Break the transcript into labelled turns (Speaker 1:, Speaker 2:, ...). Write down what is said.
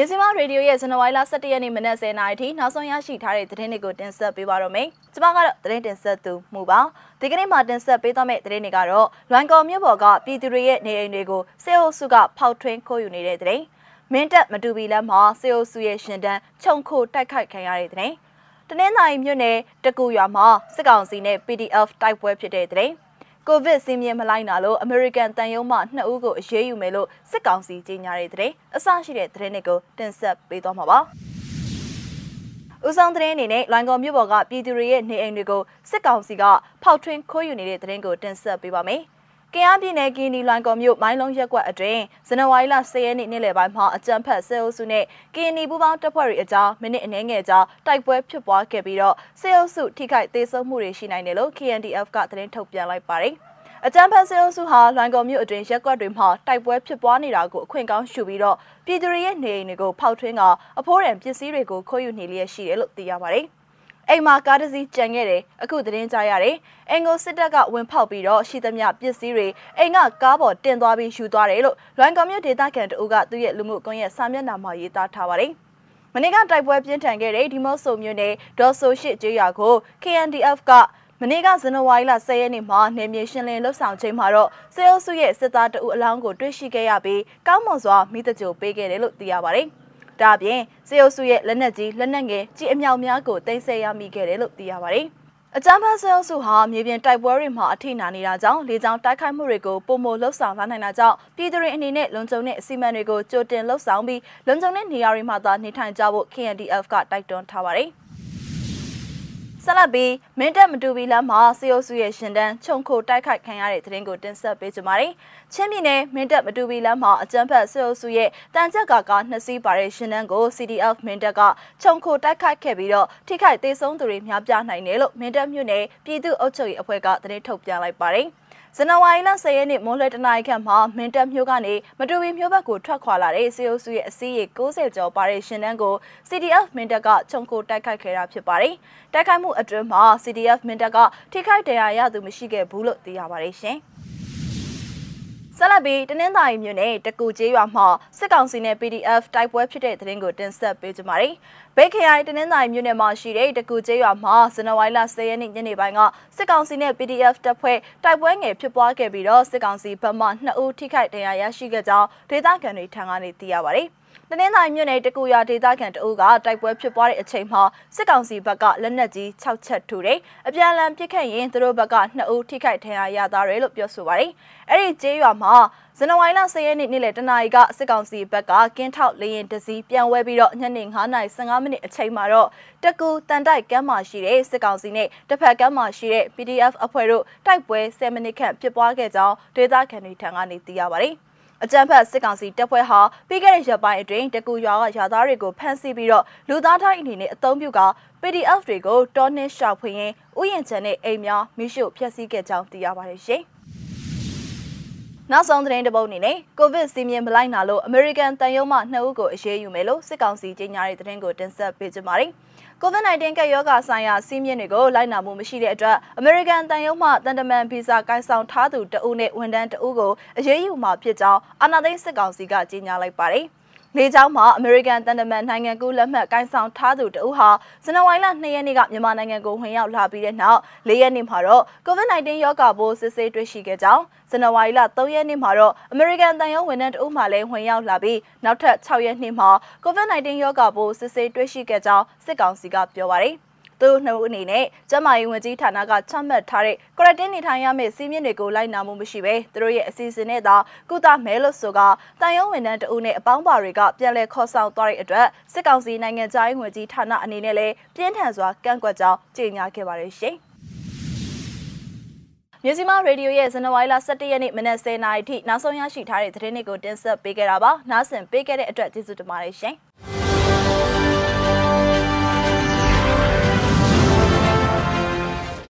Speaker 1: မြစီမရေဒီယိုရဲ့ဇန်နဝါရီလ17ရက်နေ့မနက်10:00နာရီထိနောက်ဆုံးရရှိထားတဲ့သတင်းတွေကိုတင်ဆက်ပေးပါတော့မယ်။ကျွန်မကတော့သတင်းတင်ဆက်သူမှုပါ။ဒီကနေ့မှာတင်ဆက်ပေးသွားမယ့်သတင်းတွေကတော့လွိုင်ကော်မြို့ပေါ်ကပြည်သူတွေရဲ့နေအိမ်တွေကိုစေအိုစုကဖောက်ထွင်းခိုးယူနေတဲ့သတင်း။မင်းတပ်မတူပီလမ်းမှာစေအိုစုရဲ့ရှင်တန်းခြုံခိုတိုက်ခိုက်ခံရတဲ့သတင်း။တနင်္သာရီမြို့နယ်တကူရွာမှာစစ်ကောင်စီနဲ့ PDF တိုက်ပွဲဖြစ်တဲ့သတင်း။ ကိုဗစ်စင်းမြင့်မလိုက်နာလို့အမေရိကန်တန်ယုံမှနှစ်ဦးကိုအရေးယူမယ်လို့စစ်ကောင်စီကြေညာတဲ့တဲ့အစရှိတဲ့သတင်းတွေကိုတင်ဆက်ပေးသွားမှာပါ။ဦးဆောင်သတင်းအနေနဲ့လိုင်ကော်မြို့ပေါ်ကပြည်သူတွေရဲ့နေအိမ်တွေကိုစစ်ကောင်စီကဖောက်ထွင်းခိုးယူနေတဲ့သတင်းကိုတင်ဆက်ပေးပါမယ်။ ကင်အားပြည်နယ်ကင်းဒီလွိုင်ကော်မြို့မိုင်းလုံးရက်ကွက်အတွင်းဇန်နဝါရီလ10ရက်နေ့နေ့လယ်ပိုင်းမှာအကြမ်းဖက်ဆဲအုပ်စုနဲ့ကင်းဒီပူးပေါင်းတပ်ဖွဲ့တွေအကြားမိနစ်အနည်းငယ်ကြာတိုက်ပွဲဖြစ်ပွားခဲ့ပြီးတော့ဆဲအုပ်စုထိခိုက်သေးဆုံးမှုတွေရှိနိုင်တယ်လို့ KNDF ကသတင်းထုတ်ပြန်လိုက်ပါတယ်။အကြမ်းဖက်ဆဲအုပ်စုဟာလွိုင်ကော်မြို့အတွင်းရက်ကွက်တွေမှာတိုက်ပွဲဖြစ်ပွားနေတာကိုအခွင့်ကောင်းရှုပြီးတော့ပြည်သူတွေရဲ့နေအိမ်တွေကိုဖောက်ထွင်းကအဖိုးရန်ပစ္စည်းတွေကိုခိုးယူနေလျက်ရှိတယ်လို့သိရပါတယ်။ အိမ်မှာကားတစ်စီးကြံခဲ့တယ်အခုသတင်းကြားရတယ်အင်္ဂိုစစ်တပ်ကဝင်ဖောက်ပြီးတော့ရှိသမျှပစ္စည်းတွေအိမ်ကကားပေါ်တင်သွားပြီးယူသွားတယ်လို့လွိုင်ကော်မြို့ဒေသခံတအုပ်ကသူ့ရဲ့လူမှုကွန်ရက်စာမျက်နှာမှာရေးသားထားပါတယ်မနေ့ကတိုက်ပွဲပြင်းထန်ခဲ့တဲ့ဒီမော့ဆိုမြို့နယ်ဒေါ်ဆိုရှိကျေးရွာကို KNDF ကမနေ့ကဇန်နဝါရီလ10ရက်နေ့မှာနေမြေရှင်းလင်းလှုပ်ဆောင်ချိန်မှာတော့စေအုပ်စုရဲ့စစ်သားတအုပ်အလောင်းကိုတွေ့ရှိခဲ့ရပြီးကောင်းမွန်စွာမိတကြိုပေးခဲ့တယ်လို့သိရပါတယ်။ ဒါအပြင်စေအုပ်စုရဲ့လက်နက်ကြီးလက်နက်ငယ်ကြီးအမြောက်များကိုတင်ဆက်ရမိခဲ့တယ်လို့သိရပါတယ်။အကြမ်းဖက်ဆဲအုပ်စုဟာမြေပြင်တိုက်ပွဲတွေမှာအထိနာနေတာကြောင့်လေကြောင်းတိုက်ခိုက်မှုတွေကိုပုံမလှုပ်ဆောင်လာနိုင်တာကြောင့်ပြည်သူတွေအနေနဲ့လုံခြုံတဲ့အစီအမံတွေကိုကြိုတင်လှုပ်ဆောင်ပြီးလုံခြုံတဲ့နေရာတွေမှာသာနေထိုင်ကြဖို့ KNDF ကတိုက်တွန်းထားပါတယ်။ ဆက်လက်ပြီးမင်းတပ်မတူပီလမ်းမှာစီအိုစုရဲ့ရှင်တန်းခြုံခိုတိုက်ခိုက်ခံရတဲ့သတင်းကိုတင်ဆက်ပေးကြပါမယ်။ချင်းပြည်နယ်မင်းတပ်မတူပီလမ်းမှာအကြမ်းဖက်စီအိုစုရဲ့တန်ကြက်ကကနှစ်စီးပါတဲ့ရှင်တန်းကို CDF မင်းတပ်ကခြုံခိုတိုက်ခိုက်ခဲ့ပြီးတော့ထိခိုက်သေးဆုံးသူတွေများပြားနိုင်တယ်လို့မင်းတပ်မြို့နယ်ပြည်သူ့အုပ်ချုပ်ရေးအဖွဲ့ကသတင်းထုတ်ပြန်လိုက်ပါတယ်။ ဇန်နဝါရီလ10ရက်နေ့မွန်းလွဲတနာရီခန့်မှာမင်းတပ်မြို့ကနေမတူပီမြို့ဘက်ကိုထွက်ခွာလာတဲ့စီအိုစုရဲ့အစည်းအရေး60ကျော်ပါတဲ့ရှင်တန်းကို CDF မင်းတပ်ကခြုံခိုတိုက်ခိုက်ခဲ့တာဖြစ်ပါတယ်။တိုက်ခိုက်မှုအတွင်းမှာ CDF မင်းတပ်ကထိခိုက်ဒဏ်ရာရသူမရှိခဲ့ဘူးလို့သိရပါတယ်ရှင်။ဆက်လက်ပြီးတနင်္သာရီမြို့နယ်တကူကျေးရွာမှာစစ်ကောင်စီနဲ့ PDF တိုက်ပွဲဖြစ်တဲ့သတင်းကိုတင်ဆက်ပေးကြပါမယ်။ ဘေးခရိုင်တနင်္သာရီမြို့နယ်မှာရှိတဲ့တကူကျေးရွာမှာဇန်နဝါရီလ10ရက်နေ့ညနေပိုင်းကစစ်ကောင်စီနဲ့ PDF တပ်ဖွဲ့တိုက်ပွဲငယ်ဖြစ်ပွားခဲ့ပြီးတော့စစ်ကောင်စီဘက်မှ2ဦးထိခိုက်ဒဏ်ရာရရှိခဲ့ကြောင်းဒေသခံတွေထံကနေသိရပါတယ်။တနင်္သာရီမြို့နယ်တကူရွာဒေသခံတအုပ်ကတိုက်ပွဲဖြစ်ပွားတဲ့အချိန်မှာစစ်ကောင်စီဘက်ကလက်နက်ကြီး6ချက်ထူတယ်။အပြန်အလှန်ပစ်ခတ်ရင်သူတို့ဘက်က2ဦးထိခိုက်ထဏ်ရာရသားတယ်လို့ပြောဆိုပါတယ်။အဲ့ဒီကျေးရွာမှာဇန်နဝါရီလ10ရက်နေ့နေ့လယ်တနာရီကစစ်ကောင်စီဘက်ကကင်းထောက်လေရင်တစည်းပြန်ဝဲပြီးတော့ညနေ9:15မိနစ်အချိန်မှာတော့တကူတန်တိုက်ကမ်းမှာရှိတဲ့စစ်ကောင်စီနဲ့တစ်ဖက်ကမ်းမှာရှိတဲ့ PDF အဖွဲ့တို့တိုက်ပွဲ10မိနစ်ခန့်ဖြစ်ပွားခဲ့ကြောင်းဒေသခံတွေထံကနေသိရပါတယ်။အကြမ်းဖက်စစ်ကောင်စီတပ်ဖွဲ့ဟာပြီးခဲ့တဲ့ရက်ပိုင်းအတွင်းတကူရွာကရွာသားတွေကိုဖမ်းဆီးပြီးတော့လူသားတိုင်းအနေနဲ့အုံပြုက PDF တွေကိုတောနှင်းရှာဖွေရင်းဥယျာဉ်ချန်နဲ့အိမ်များမိရှုဖျက်ဆီးခဲ့ကြောင်းသိရပါတယ်ရှင်။ နောက်ဆုံးသတင်းတစ်ပုဒ်အနေနဲ့ကိုဗစ်စီးမြင်မလိုက်နာလို့အမေရိကန်တန်ယုံမှနှစ်ဦးကိုအရေးယူမယ်လို့စစ်ကောင်စီကြေညာတဲ့သတင်းကိုတင်ဆက်ပေးကြပါမယ်။ COVID-19 ကပ်ရောဂါဆိုင်ရာစီးမြင်တွေကိုလိုက်နာမှုမရှိတဲ့အတွက်အမေရိကန်တန်ယုံမှတန်တမန်ဗီဇာကိုင်ဆောင်ထားသူတဦးနဲ့ဝန်ထမ်းတဦးကိုအရေးယူမှာဖြစ်ကြောင်းအာဏာသိမ်းစစ်ကောင်စီကကြေညာလိုက်ပါတယ်။ လေကြောင်းမှာအမေရိကန်တန်တမန်နိုင်ငံကူးလက်မှတ်ကိုင်ဆောင်ထားသူတဦးဟာဇန်နဝါရီလ2ရက်နေ့ကမြန်မာနိုင်ငံကိုဝင်ရောက်လာပြီးတဲ့နောက်၄ရက်နေ့မှာတော့ COVID-19 ရောဂါပိုးစစ်ဆေးတွေ့ရှိခဲ့ကြောင်းဇန်နဝါရီလ3ရက်နေ့မှာတော့အမေရိကန်တန်ရုံးဝန်ထမ်းတဦးမှလည်းဝင်ရောက်လာပြီးနောက်ထပ်6ရက်နေ့မှာ COVID-19 ရောဂါပိုးစစ်ဆေးတွေ့ရှိခဲ့ကြောင်းစစ်ကောင်စီကပြောပါတယ်။ သူနှုတ်အနေနဲ့ကျမရေးဝန်ကြီးဌာနကချမှတ်ထားတဲ့ quarantine နေထိုင်ရမယ့်စီးမြင့်တွေကိုလိုက်နာမှုမရှိဘဲသူတို့ရဲ့အစီအစဉ်နဲ့သာကုသမဲလို့ဆိုကတန်ရုံးဝန်ထမ်းတဦးနဲ့အပေါင်းပါတွေကပြန်လည်ခေါ်ဆောင်သွားတဲ့အတွက်စစ်ကောင်စီနိုင်ငံသားရေးဝန်ကြီးဌာနအနေနဲ့လည်းပြင်းထန်စွာကန့်ကွက်ကြောင်းကြေညာခဲ့ပါတယ်ရှင်။မြစီမရေဒီယိုရဲ့ဇန်နဝါရီလ17ရက်နေ့မနက်10:00နာရီထိနောက်ဆုံးရရှိထားတဲ့သတင်းတွေကိုတင်ဆက်ပေးခဲ့တာပါ။နားဆင်ပေးခဲ့တဲ့အတွက်ကျေးဇူးတင်ပါတယ်ရှင်။